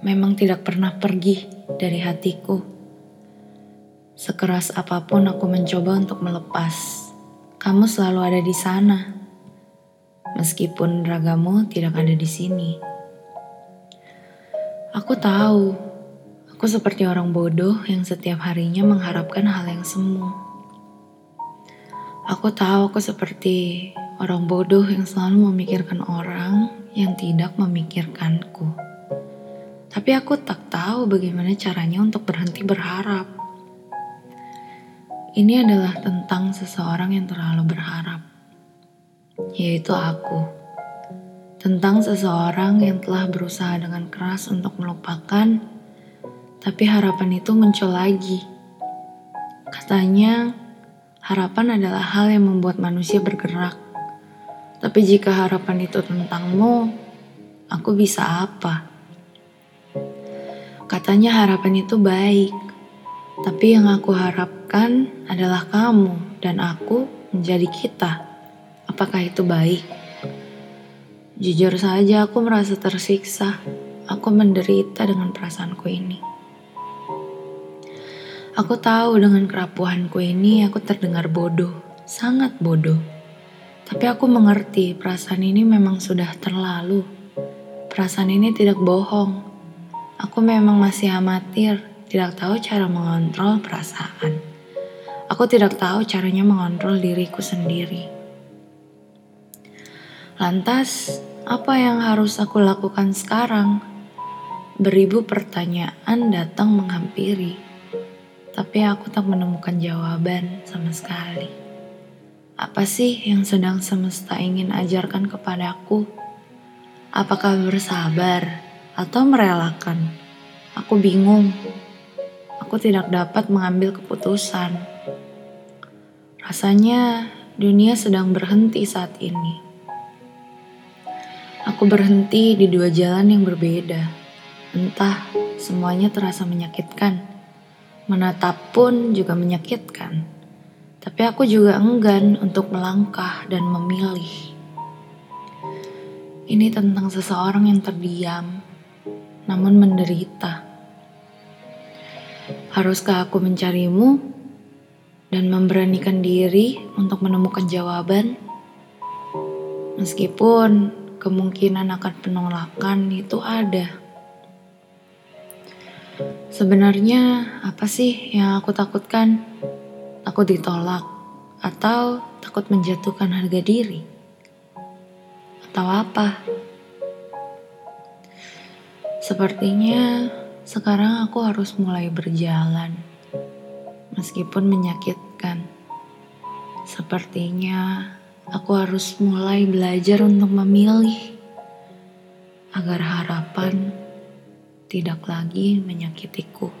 memang tidak pernah pergi dari hatiku. Sekeras apa pun aku mencoba untuk melepas, kamu selalu ada di sana. Meskipun ragamu tidak ada di sini. Aku tahu, aku seperti orang bodoh yang setiap harinya mengharapkan hal yang semu. Aku tahu aku seperti orang bodoh yang selalu memikirkan orang yang tidak memikirkanku. Tapi aku tak tahu bagaimana caranya untuk berhenti berharap. Ini adalah tentang seseorang yang terlalu berharap, yaitu aku. Tentang seseorang yang telah berusaha dengan keras untuk melupakan, tapi harapan itu muncul lagi. Katanya, harapan adalah hal yang membuat manusia bergerak. Tapi jika harapan itu tentangmu, aku bisa apa? Katanya harapan itu baik, tapi yang aku harapkan adalah kamu dan aku menjadi kita. Apakah itu baik? Jujur saja aku merasa tersiksa. Aku menderita dengan perasaanku ini. Aku tahu dengan kerapuhanku ini aku terdengar bodoh, sangat bodoh. Tapi aku mengerti perasaan ini memang sudah terlalu. Perasaan ini tidak bohong. Aku memang masih amatir tidak tahu cara mengontrol perasaan. Aku tidak tahu caranya mengontrol diriku sendiri. Lantas, apa yang harus aku lakukan sekarang? Beribu pertanyaan datang menghampiri, tapi aku tak menemukan jawaban sama sekali. Apa sih yang sedang semesta ingin ajarkan kepadaku? Apakah bersabar atau merelakan? Aku bingung aku tidak dapat mengambil keputusan. Rasanya dunia sedang berhenti saat ini. Aku berhenti di dua jalan yang berbeda. Entah semuanya terasa menyakitkan. Menatap pun juga menyakitkan. Tapi aku juga enggan untuk melangkah dan memilih. Ini tentang seseorang yang terdiam, namun menderita. Haruskah aku mencarimu dan memberanikan diri untuk menemukan jawaban? Meskipun kemungkinan akan penolakan itu ada. Sebenarnya apa sih yang aku takutkan? Takut ditolak atau takut menjatuhkan harga diri? Atau apa? Sepertinya sekarang aku harus mulai berjalan, meskipun menyakitkan. Sepertinya aku harus mulai belajar untuk memilih agar harapan tidak lagi menyakitiku.